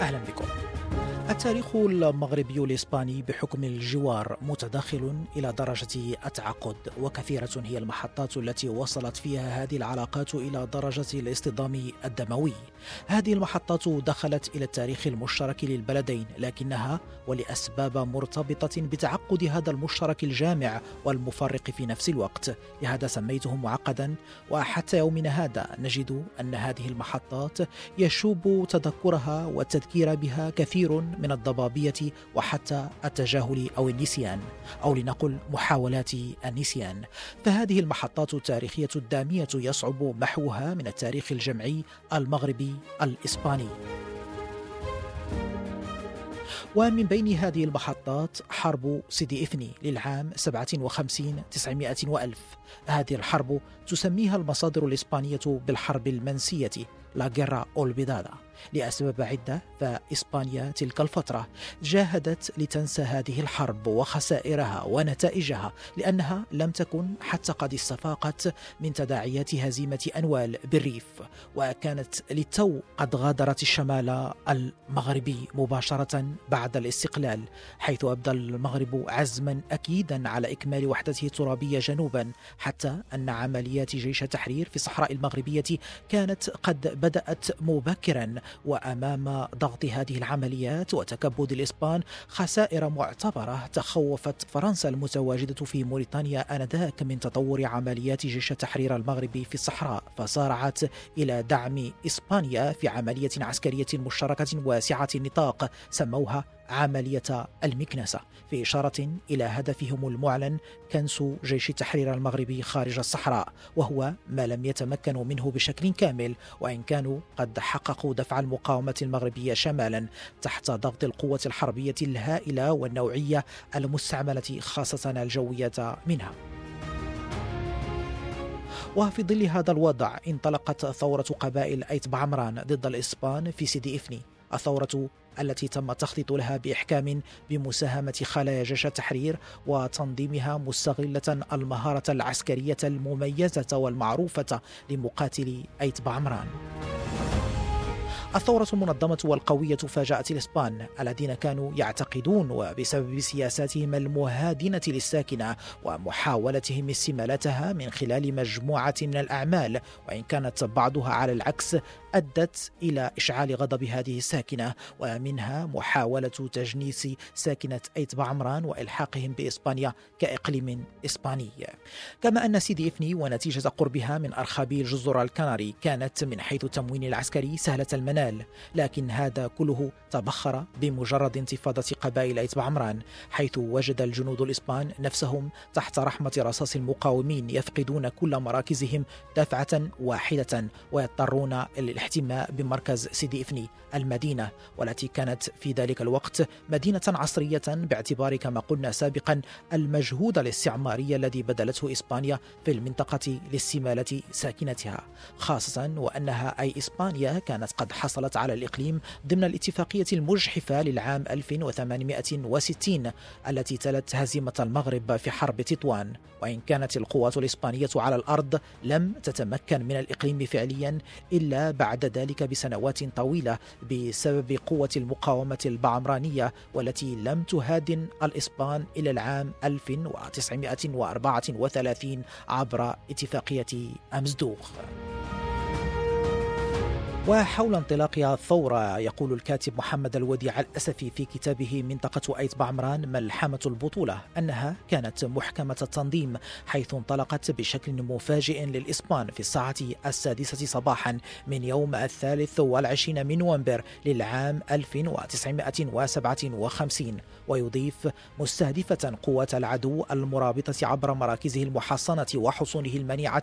أهلا بكم. التاريخ المغربي الإسباني بحكم الجوار متداخل إلى درجة التعقد وكثيرة هي المحطات التي وصلت فيها هذه العلاقات إلى درجة الاصطدام الدموي. هذه المحطات دخلت إلى التاريخ المشترك للبلدين لكنها ولأسباب مرتبطة بتعقد هذا المشترك الجامع والمفرق في نفس الوقت. لهذا سميته معقدا وحتى يومنا هذا نجد أن هذه المحطات يشوب تذكرها والتذكير بها كثير من الضبابية وحتى التجاهل أو النسيان أو لنقل محاولات النسيان. فهذه المحطات التاريخية الدامية يصعب محوها من التاريخ الجمعي المغربي الإسباني. ومن بين هذه المحطات حرب سيدي إفني للعام 57 900 وألف. هذه الحرب تسميها المصادر الإسبانية بالحرب المنسية لا جيرا أولبيدادا لأسباب عدة فإسبانيا تلك الفترة جاهدت لتنسى هذه الحرب وخسائرها ونتائجها لأنها لم تكن حتى قد استفاقت من تداعيات هزيمة أنوال بالريف وكانت للتو قد غادرت الشمال المغربي مباشرة بعد الاستقلال حيث أبدى المغرب عزما أكيدا على إكمال وحدته الترابية جنوبا حتى أن عمليات جيش التحرير في الصحراء المغربية كانت قد بدأت مبكرا وأمام ضغط هذه العمليات وتكبد الإسبان خسائر معتبرة تخوفت فرنسا المتواجدة في موريتانيا آنذاك من تطور عمليات جيش التحرير المغربي في الصحراء فسارعت إلى دعم إسبانيا في عملية عسكرية مشتركة واسعة النطاق سموها عملية المكنسة في إشارة إلى هدفهم المعلن كنس جيش التحرير المغربي خارج الصحراء وهو ما لم يتمكنوا منه بشكل كامل وإن كانوا قد حققوا دفع المقاومة المغربية شمالا تحت ضغط القوة الحربية الهائلة والنوعية المستعملة خاصة الجوية منها. وفي ظل هذا الوضع انطلقت ثورة قبائل أيت بعمران ضد الإسبان في سيدي إفني. الثورة التي تم التخطيط لها بإحكام بمساهمة خلايا جيش التحرير وتنظيمها مستغلة المهارة العسكرية المميزة والمعروفة لمقاتلي أيت بعمران. الثورة المنظمة والقوية فاجأت الإسبان الذين كانوا يعتقدون وبسبب سياساتهم المهادنة للساكنة ومحاولتهم استمالتها من خلال مجموعة من الأعمال وإن كانت بعضها على العكس أدت إلى إشعال غضب هذه الساكنة ومنها محاولة تجنيس ساكنة أيت بعمران وإلحاقهم بإسبانيا كإقليم إسباني. كما أن سيدي إفني ونتيجة قربها من أرخبيل الجزر الكناري كانت من حيث التموين العسكري سهلة المنال. لكن هذا كله تبخر بمجرد انتفاضة قبائل أيت بعمران حيث وجد الجنود الإسبان نفسهم تحت رحمة رصاص المقاومين يفقدون كل مراكزهم دفعة واحدة ويضطرون الاحتماء بمركز سيدي إفني. المدينة والتي كانت في ذلك الوقت مدينة عصرية باعتبار كما قلنا سابقا المجهود الاستعماري الذي بدلته إسبانيا في المنطقة لاستمالة ساكنتها خاصة وأنها أي إسبانيا كانت قد حصلت على الإقليم ضمن الاتفاقية المجحفة للعام 1860 التي تلت هزيمة المغرب في حرب تطوان. وإن كانت القوات الإسبانية على الأرض لم تتمكن من الإقليم فعليا إلا بعد ذلك بسنوات طويلة بسبب قوة المقاومة البعمرانية والتي لم تهادن الإسبان إلى العام 1934 عبر اتفاقية أمزدوغ. وحول انطلاق الثورة يقول الكاتب محمد الوديع الأسفي في كتابه منطقة أيت بعمران ملحمة البطولة أنها كانت محكمة التنظيم حيث انطلقت بشكل مفاجئ للإسبان في الساعة السادسة صباحا من يوم الثالث والعشرين من نوفمبر للعام 1957 ويضيف مستهدفة قوة العدو المرابطة عبر مراكزه المحصنة وحصونه المنيعة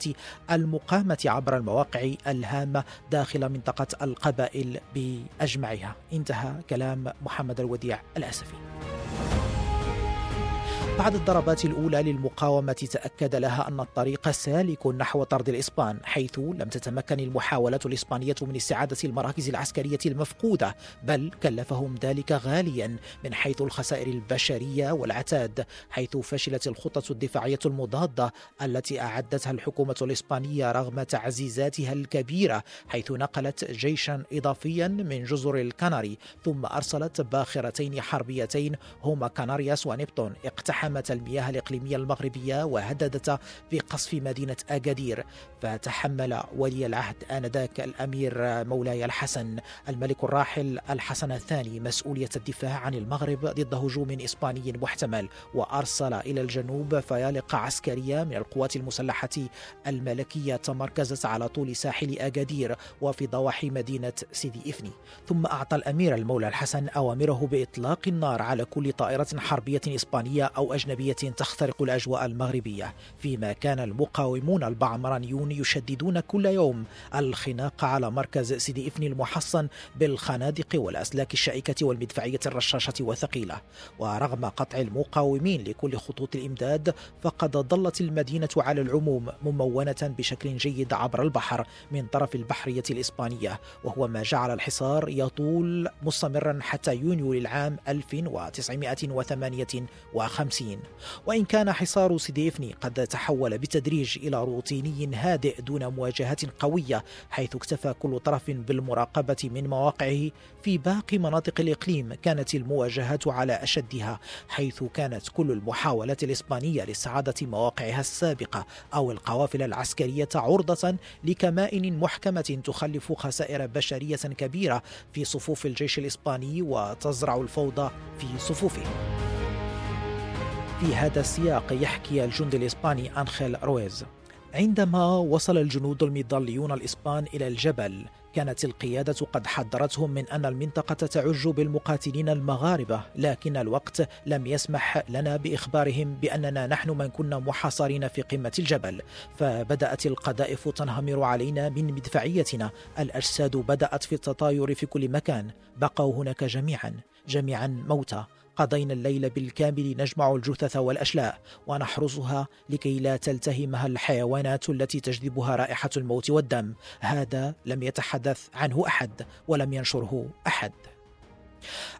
المقامة عبر المواقع الهامة داخل منطقة منطقة القبائل بأجمعها. انتهى كلام محمد الوديع الأسفي. بعد الضربات الأولى للمقاومة تأكد لها أن الطريق سالك نحو طرد الإسبان حيث لم تتمكن المحاولات الإسبانية من استعادة المراكز العسكرية المفقودة بل كلفهم ذلك غاليا من حيث الخسائر البشرية والعتاد حيث فشلت الخطة الدفاعية المضادة التي أعدتها الحكومة الإسبانية رغم تعزيزاتها الكبيرة حيث نقلت جيشا إضافيا من جزر الكناري ثم أرسلت باخرتين حربيتين هما كنارياس ونبتون اقتحم اقتحمت المياه الإقليمية المغربية وهددت بقصف مدينة أكادير فتحمل ولي العهد آنذاك الأمير مولاي الحسن الملك الراحل الحسن الثاني مسؤولية الدفاع عن المغرب ضد هجوم إسباني محتمل وأرسل إلى الجنوب فيالق عسكرية من القوات المسلحة الملكية تمركزت على طول ساحل أكادير وفي ضواحي مدينة سيدي إفني. ثم أعطى الأمير المولى الحسن أوامره بإطلاق النار على كل طائرة حربية إسبانية أو أجنبية تخترق الأجواء المغربية فيما كان المقاومون البعمرانيون يشددون كل يوم الخناق على مركز سيدي إفني المحصن بالخنادق والأسلاك الشائكة والمدفعية الرشاشة وثقيلة ورغم قطع المقاومين لكل خطوط الإمداد فقد ظلت المدينة على العموم ممونة بشكل جيد عبر البحر من طرف البحرية الإسبانية. وهو ما جعل الحصار يطول مستمرا حتى يونيو للعام 1958 1950 وإن كان حصار سيديفني قد تحول بالتدريج إلى روتيني هادئ دون مواجهات قوية حيث اكتفى كل طرف بالمراقبة من مواقعه في باقي مناطق الإقليم كانت المواجهات على أشدها حيث كانت كل المحاولات الإسبانية لاستعادة مواقعها السابقة أو القوافل العسكرية عرضة لكمائن محكمة تخلف خسائر بشرية كبيرة في صفوف الجيش الإسباني وتزرع الفوضى في صفوفه في هذا السياق يحكي الجندي الإسباني أنخيل رويز. عندما وصل الجنود المظليون الإسبان إلى الجبل كانت القيادة قد حذرتهم من أن المنطقة تعج بالمقاتلين المغاربة لكن الوقت لم يسمح لنا بإخبارهم بأننا نحن من كنا محاصرين في قمة الجبل. فبدأت القذائف تنهمر علينا من مدفعيتنا. الأجساد بدأت في التطاير في كل مكان. بقوا هناك جميعا جميعا موتى. قضينا الليل بالكامل نجمع الجثث والأشلاء ونحرسها لكي لا تلتهمها الحيوانات التي تجذبها رائحة الموت والدم. هذا لم يتحدث عنه أحد ولم ينشره أحد.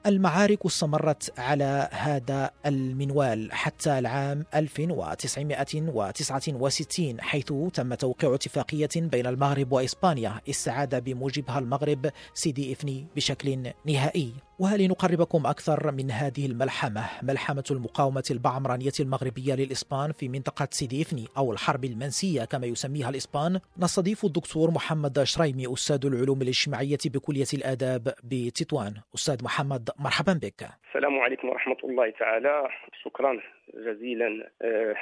المعارك استمرت على هذا المنوال حتى العام 1969 حيث تم توقيع اتفاقية بين المغرب وإسبانيا استعاد بموجبها المغرب سيدي إفني بشكل نهائي. ولنقربكم أكثر من هذه الملحمة ملحمة المقاومة البعمرانية المغربية للإسبان في منطقة سيدي إفني أو الحرب المنسية كما يسميها الإسبان. نستضيف الدكتور محمد شريمي أستاذ العلوم الاجتماعية بكلية الآداب بتطوان. أستاذ محمد مرحبا بك. السلام عليكم ورحمة الله تعالى. شكرا جزيلا آه،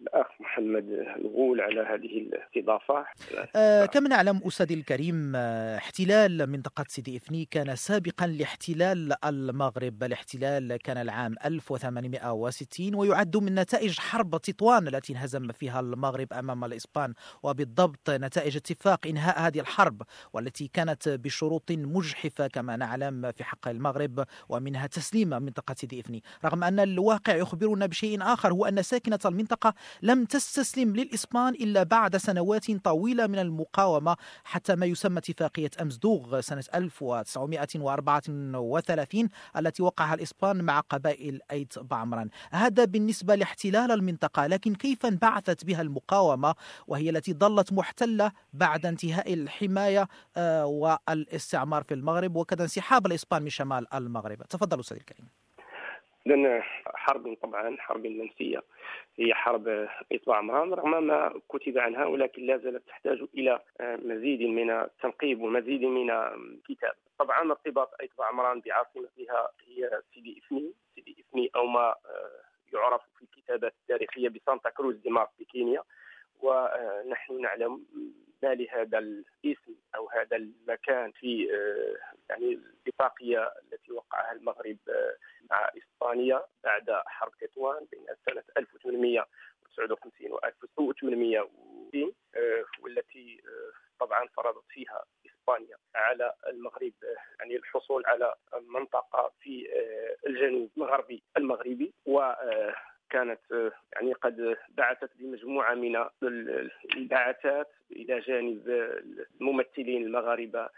الأخ محمد الغول على هذه الاستضافة. آه كما نعلم أستاذي الكريم آه، احتلال منطقة سيدي إفني كان سابقا لاحتلال المغرب الاحتلال كان العام 1860 ويعد من نتائج حرب تطوان التي انهزم فيها المغرب أمام الإسبان وبالضبط نتائج اتفاق إنهاء هذه الحرب والتي كانت بشروط مجحفة كما نعلم في حق المغرب ومنها تسليم منطقة سيدي افني رغم أن الواقع يخبرنا بشيء آخر هو أن ساكنة المنطقة لم تستسلم للإسبان إلا بعد سنوات طويلة من المقاومة حتى ما يسمى اتفاقية أمزدوغ سنة 1934 التي وقعها الإسبان مع قبائل أيت بعمران. هذا بالنسبة لاحتلال المنطقة لكن كيف انبعثت بها المقاومة وهي التي ظلت محتلة بعد انتهاء الحماية آه، والإستعمار في المغرب وكذا انسحاب الإسبان من شمال المغرب؟ تفضل أستاذ الكريم. إذن حرب طبعا حرب منسية. هي حرب إطلاع عمران رغم ما كتب عنها ولكن لا زالت تحتاج إلى مزيد من التنقيب ومزيد من الكتاب طبعا ارتباط إطلاع عمران بعاصمتها هي سيدي إفني سيدي إفني أو ما آه، يعرف في الكتابات التاريخية بسانتا كروز دي مارس في كينيا. ونحن نعلم ما لهذا الاسم أو هذا المكان في آه، يعني الاتفاقية التي وقعها المغرب آه، مع إسبانيا بعد حرب تطوان بين سنة 1800 1959 و 1860 والتي طبعا فرضت فيها إسبانيا على المغرب يعني الحصول على منطقة في الجنوب الغربي المغربي و كانت يعني قد بعثت بمجموعة من البعثات إلى جانب الممثلين المغاربة آه،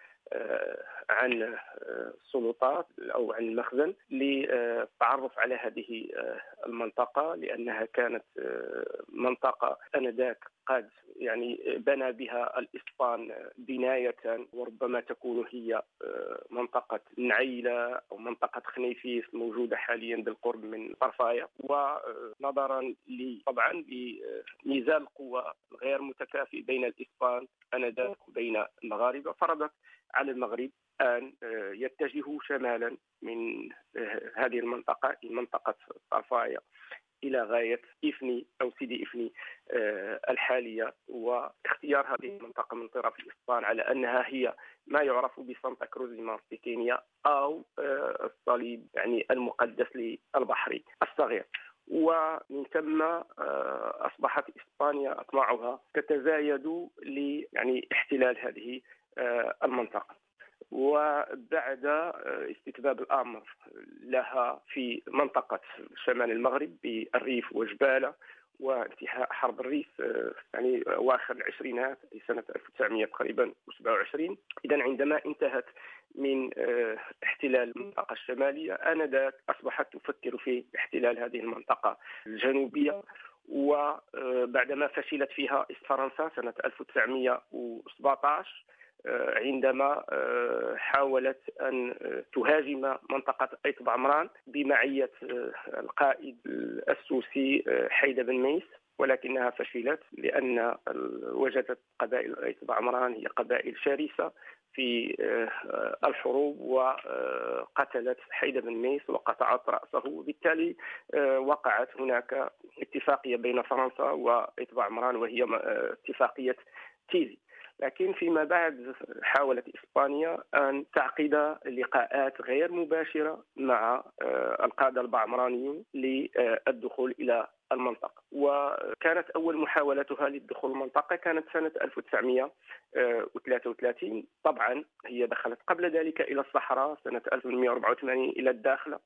عن السلطات أو عن المخزن للتعرف على هذه آه، المنطقة لأنها كانت آه، منطقة آنذاك قد يعني بنى بها الإسبان بناية وربما تكون هي منطقة نعيلة أو منطقة خنيفيس الموجوده حاليا بالقرب من طرفايه ونظرا طبعا لميزان القوى غير متكافئ بين الإسبان آنذاك وبين المغاربة فرضت على المغرب أن آه، يتجهوا شمالا من آه، هذه المنطقة منطقة طرفاية إلى غاية إفني أو سيدي إفني آه، الحالية واختيار هذه المنطقة من طرف الإسبان على أنها هي ما يعرف بسانتا كروزيما في كينيا أو الصليب يعني المقدس للبحر الصغير. ومن ثم أصبحت إسبانيا أطماعها تتزايد ل يعني احتلال هذه آه، المنطقة. وبعد آه، استتباب الأمر لها في منطقة شمال المغرب بالريف وجبالة وانتهاء حرب الريف آه، يعني آواخر العشرينات سنة 1900 تقريبا 27 اذا عندما انتهت من احتلال المنطقة الشمالية آنذاك أصبحت تفكر في احتلال هذه المنطقة الجنوبية. وبعدما فشلت فيها فرنسا سنة 1917 آه، عندما آه، حاولت أن آه، تهاجم منطقة ايت بعمران بمعية القائد السوسي حيدر بن ميس ولكنها فشلت لأن وجدت قبائل ايت بعمران هي قبائل شرسة في الحروب وقتلت حيدر بن ميس وقطعت رأسه. وبالتالي وقعت هناك اتفاقية بين فرنسا وايت بعمران وهي اتفاقية تيزي. لكن فيما بعد حاولت إسبانيا أن تعقد لقاءات غير مباشرة مع آه، القادة البعمرانيين للدخول إلى المنطقة. وكانت أول محاولتها للدخول المنطقة كانت سنة 1933 طبعا هي دخلت قبل ذلك إلى الصحراء سنة 1884 إلى الداخلة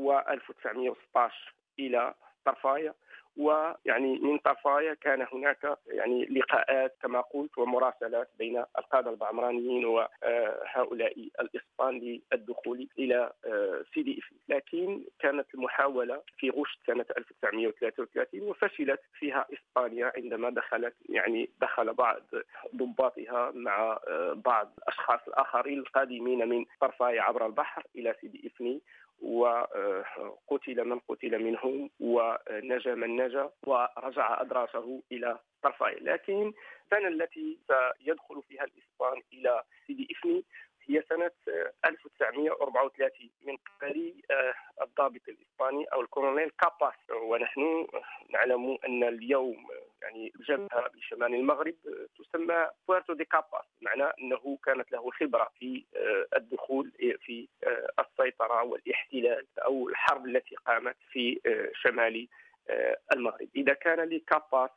و1916 إلى طرفايا. ويعني من طرفايا كان هناك يعني لقاءات كما قلت ومراسلات بين القادة البعمرانيين وهؤلاء الإسبان للدخول إلى آه، سيدي افي لكن كانت المحاولة في غشت سنة 1933 وفشلت فيها إسبانيا عندما دخلت يعني دخل بعض ضباطها مع آه، بعض الأشخاص الآخرين القادمين من طرفاي عبر البحر إلى سيدي افني وقتل من قتل منهم ونجا من نجا ورجع أدراجه إلى طرفي. لكن السنة التي سيدخل فيها الإسبان إلى سيدي إفني هي سنة 1934 من قبل آه، الضابط الإسباني أو الكولونيل كاباس. ونحن نعلم أن اليوم يعني الجبهة بشمال المغرب تسمى بويرتو دي كاباس. معنى أنه كانت له خبرة في آه، الدخول في آه، السيطرة والاحتلال أو الحرب التي قامت في شمال آه، المغرب. إذا كان لكاباس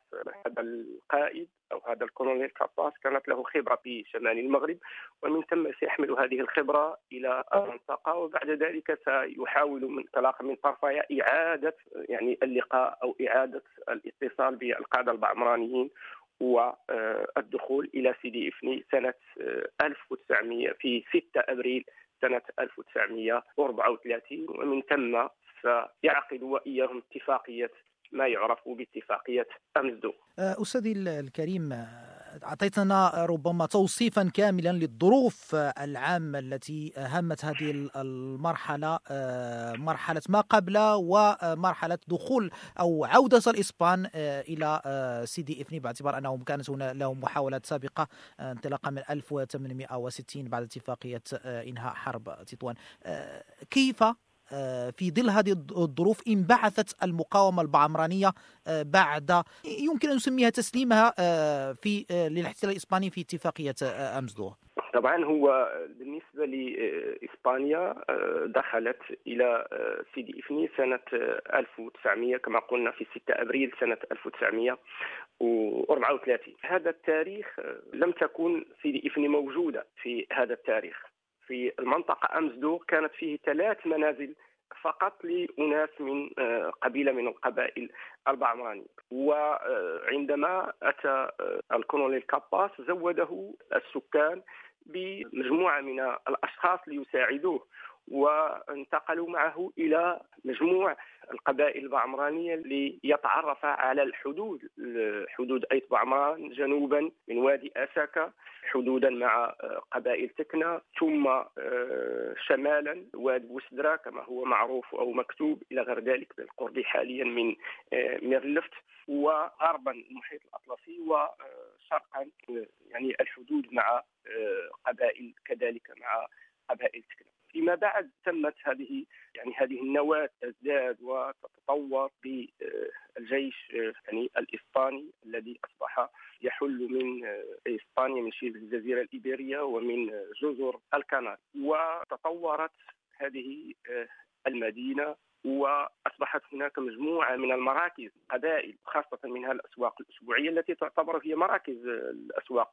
هذا القائد أو هذا الكولونيل كاباس كانت له خبرة في شمال المغرب ومن ثم سيحمل هذه الخبرة إلى المنطقة وبعد ذلك سيحاول من انطلاقا من طرفها إعادة يعني اللقاء أو إعادة الاتصال بالقادة البعمرانيين والدخول إلى سيدي إفني سنة 1900 آه، في 6 أبريل سنة 1934 ومن ثم سيعقد وإياهم اتفاقية ما يعرف باتفاقية أمزدو. أه، أستاذي الكريم أعطيتنا ربما توصيفا كاملا للظروف العامة التي هامت هذه المرحلة أه، مرحلة ما قبل ومرحلة دخول أو عودة الإسبان أه، إلى سيدي إفني. باعتبار أنهم كانت هنا لهم محاولات سابقة انطلاقا من 1860 بعد اتفاقية إنهاء حرب تطوان. كيف آه، في ظل هذه الظروف انبعثت المقاومة البعمرانية آه، بعد يمكن أن نسميها تسليمها آه، في للاحتلال الإسباني في اتفاقية أمزدو طبعا هو بالنسبة لإسبانيا إسبانيا دخلت إلى سيدي إفني سنة 1900 كما قلنا في 6 أبريل سنة 1934 هذا التاريخ لم تكن سيدي إفني موجودة في هذا التاريخ. في المنطقة أمزدو كانت فيه ثلاث منازل فقط لأناس من آه، قبيلة من القبائل البعمرانية وعندما أتى آه، الكولونيل كاباس زوده السكان بمجموعة من الأشخاص ليساعدوه. وانتقلوا معه إلى مجموع القبائل البعمرانية ليتعرف على الحدود حدود أيت بعمران جنوبا من وادي آساكا حدودا مع قبائل تكنا ثم آه، شمالا وادي بوسدرا كما هو معروف أو مكتوب إلى غير ذلك بالقرب حاليا من آه، ميرلفت وغربا المحيط الأطلسي وشرقا آه، يعني الحدود مع قبائل كذلك مع قبائل تكنا. فيما بعد تمت هذه يعني هذه النواة تزداد وتتطور بالجيش يعني الإسباني الذي أصبح يحل من إسبانيا من شبه الجزيرة الإيبيرية ومن جزر الكناري وتطورت هذه المدينة وأصبحت هناك مجموعة من المراكز قبائل خاصة منها الأسواق الأسبوعية التي تعتبر هي مراكز الأسواق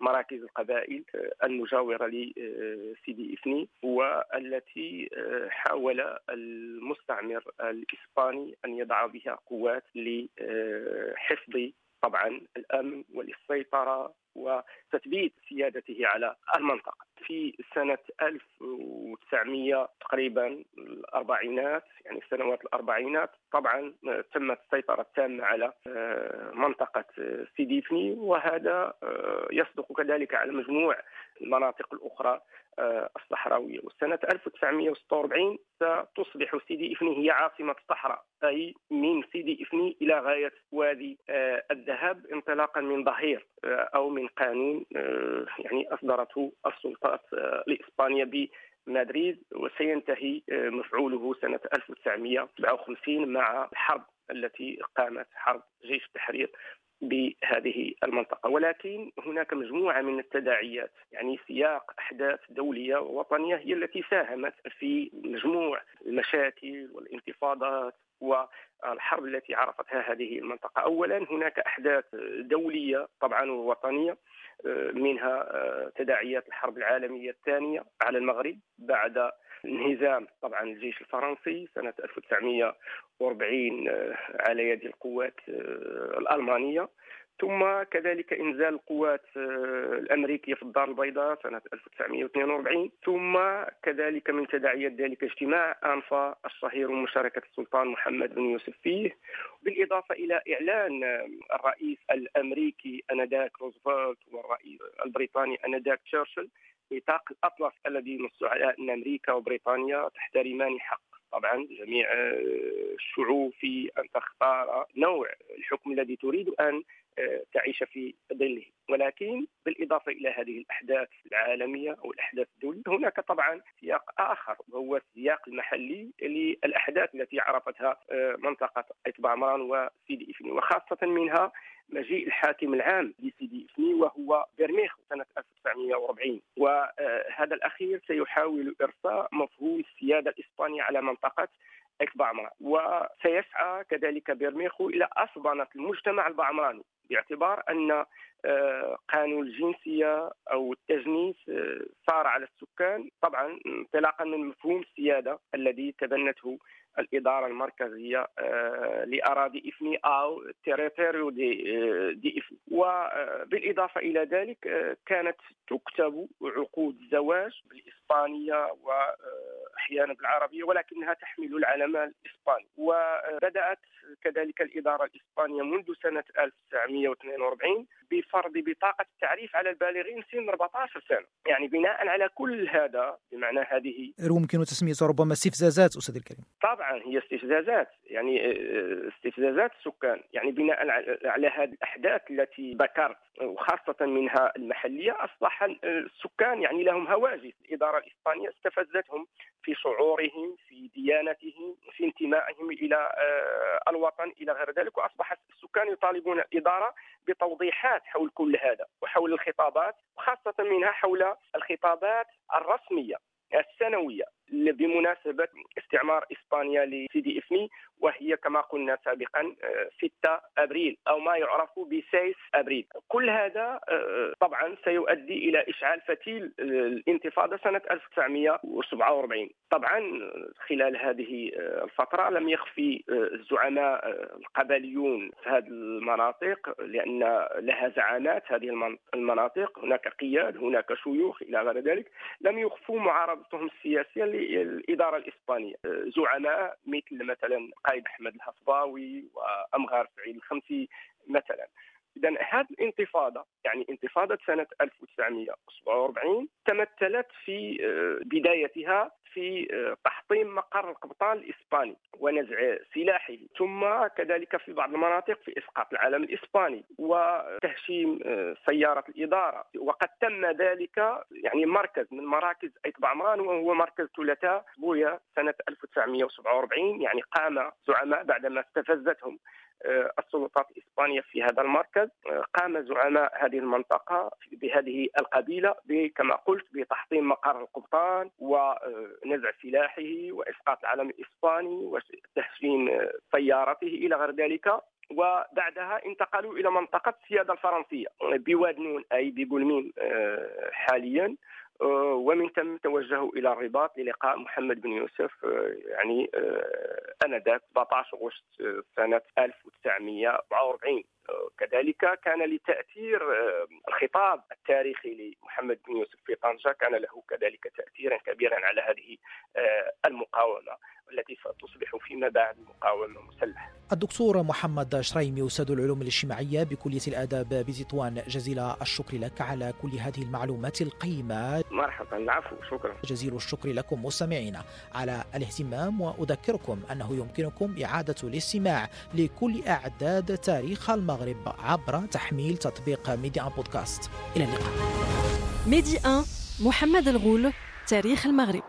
مراكز القبائل المجاورة لسيدي افني والتي حاول المستعمر الإسباني أن يضع بها قوات لحفظ طبعا الأمن والسيطرة وتثبيت سيادته على المنطقة. في سنة 1900 تقريبا الأربعينات يعني السنوات الأربعينات. طبعا تمت السيطرة التامة على آه، منطقة سيديفني وهذا آه، يصدق كذلك على مجموع المناطق الأخرى آه، الصحراوية. وسنة 1946 ستصبح سيدي إفني هي عاصمة الصحراء أي من سيدي إفني إلى غاية وادي آه، الذهب انطلاقا من ظهير آه، أو من قانون يعني أصدرته السلطات الإسبانية بمدريد وسينتهي مفعوله سنة 1957 مع الحرب التي قامت حرب جيش التحرير بهذه المنطقة. ولكن هناك مجموعة من التداعيات يعني سياق أحداث دولية ووطنية هي التي ساهمت في مجموع المشاكل والانتفاضات والحرب التي عرفتها هذه المنطقة. أولا هناك أحداث دولية طبعا ووطنية منها تداعيات الحرب العالمية الثانية على المغرب بعد انهزام طبعا الجيش الفرنسي سنة 1940 آه، على يد القوات آه، الألمانية. ثم كذلك إنزال القوات آه، الأمريكية في الدار البيضاء سنة 1942 ثم كذلك من تداعيات ذلك اجتماع أنفا الشهير ومشاركه السلطان محمد بن يوسف فيه بالإضافة إلى إعلان الرئيس الأمريكي أنذاك روزفلت والرئيس البريطاني أنذاك تشرشل نطاق الأطلس الذي نص على أن أمريكا وبريطانيا تحترمان حق. طبعا جميع الشعوب في أن تختار نوع الحكم الذي تريد أن تعيش في ظله. ولكن بالإضافة إلى هذه الأحداث العالمية أو الأحداث الدولية هناك طبعا سياق آخر وهو السياق المحلي للأحداث التي عرفتها منطقة اتباع عمران وسيدي إفني. وخاصة منها مجيء الحاكم العام لسيدي إفني وهو بيرميخ سنة 1940 وهذا الأخير سيحاول إرساء مفهوم السيادة الإسبانية على منطقة إكبعمرة وسيسعى كذلك بيرميخو إلى أصبنة المجتمع البعمراني باعتبار أن آه، قانون الجنسية أو التجنيس آه، صار على السكان. طبعا انطلاقا من مفهوم السيادة الذي تبنته الإدارة المركزية آه، لأراضي إفني أو تيريتوريو دي, دي إفني. وبالإضافة إلى ذلك كانت تكتب عقود الزواج بالإسبانية وأحيانا بالعربية ولكنها تحمل العلم الإسباني. وبدأت كذلك الإدارة الإسبانية منذ سنة 1942 بفرض بطاقة التعريف على البالغين سن 14 سنة. يعني بناء على كل هذا بمعنى هذه يمكن تسميتها ربما استفزازات أستاذ الكريم. طبعا هي استفزازات يعني آه، استفزازات السكان يعني بناء على هذه الأحداث التي ذكرت وخاصة منها المحلية أصبح السكان يعني لهم هواجس. الإدارة الإسبانية استفزتهم في شعورهم في ديانتهم في انتمائهم إلى آه، الوطن إلى غير ذلك. وأصبح السكان يطالبون الإدارة بتوضيحات حول كل هذا وحول الخطابات وخاصة منها حول الخطابات الرسمية السنوية بمناسبة استعمار إسبانيا لسيدي إفني وهي كما قلنا سابقا 6 آه، أبريل أو ما يعرف ب 6 أبريل. كل هذا آه، طبعا سيؤدي إلى إشعال فتيل الانتفاضة سنة 1947 طبعا خلال هذه آه، الفترة لم يخفي الزعماء القبليون في هذه المناطق لأن لها زعامات هذه المناطق. هناك قياد هناك شيوخ إلى غير ذلك. لم يخفوا معارضتهم السياسية للإدارة الإسبانية. زعماء مثل مثلا قائد أحمد الهصباوي وأمغار سعيد الخمسي مثلا. اذا هذه الانتفاضة يعني انتفاضة سنة 1947 تمثلت في آه، بدايتها في آه، تحطيم مقر القبطان الإسباني ونزع سلاحه. ثم كذلك في بعض المناطق في إسقاط العلم الإسباني وتهشيم آه، سيارة الإدارة. وقد تم ذلك يعني مركز من مراكز ايتبع عمران وهو مركز ثلاثاء بويا سنة 1947 يعني قام زعماء بعدما استفزتهم آه، السلطات الإسبانية في هذا المركز. قام زعماء هذه المنطقة بهذه القبيلة كما قلت بتحطيم مقر القبطان ونزع سلاحه وإسقاط العلم الإسباني وتهشيم سيارته إلى غير ذلك. وبعدها انتقلوا إلى منطقة السيادة الفرنسية بواد نون أي ببولمين آه، حاليا. آه، ومن ثم توجهوا إلى الرباط للقاء محمد بن يوسف آه، يعني آنذاك 17 اغسطس سنة 1944 كذلك كان لتأثير الخطاب التاريخي لمحمد بن يوسف في طنجة كان له كذلك تاثيرا كبيرا على هذه المقاومه التي ستصبح فيما بعد مقاومه مسلحه. الدكتور محمد شريمي أستاذ العلوم الاجتماعية بكلية الآداب بتطوان جزيل الشكر لك على كل هذه المعلومات القيمة. مرحبا العفو شكرا. جزيل الشكر لكم مستمعينا على الاهتمام وأذكركم أنه يمكنكم إعادة الاستماع لكل أعداد تاريخ المغرب عبر تحميل تطبيق ميدي إن بودكاست. إلى اللقاء. ميدي إن محمد الغول تاريخ المغرب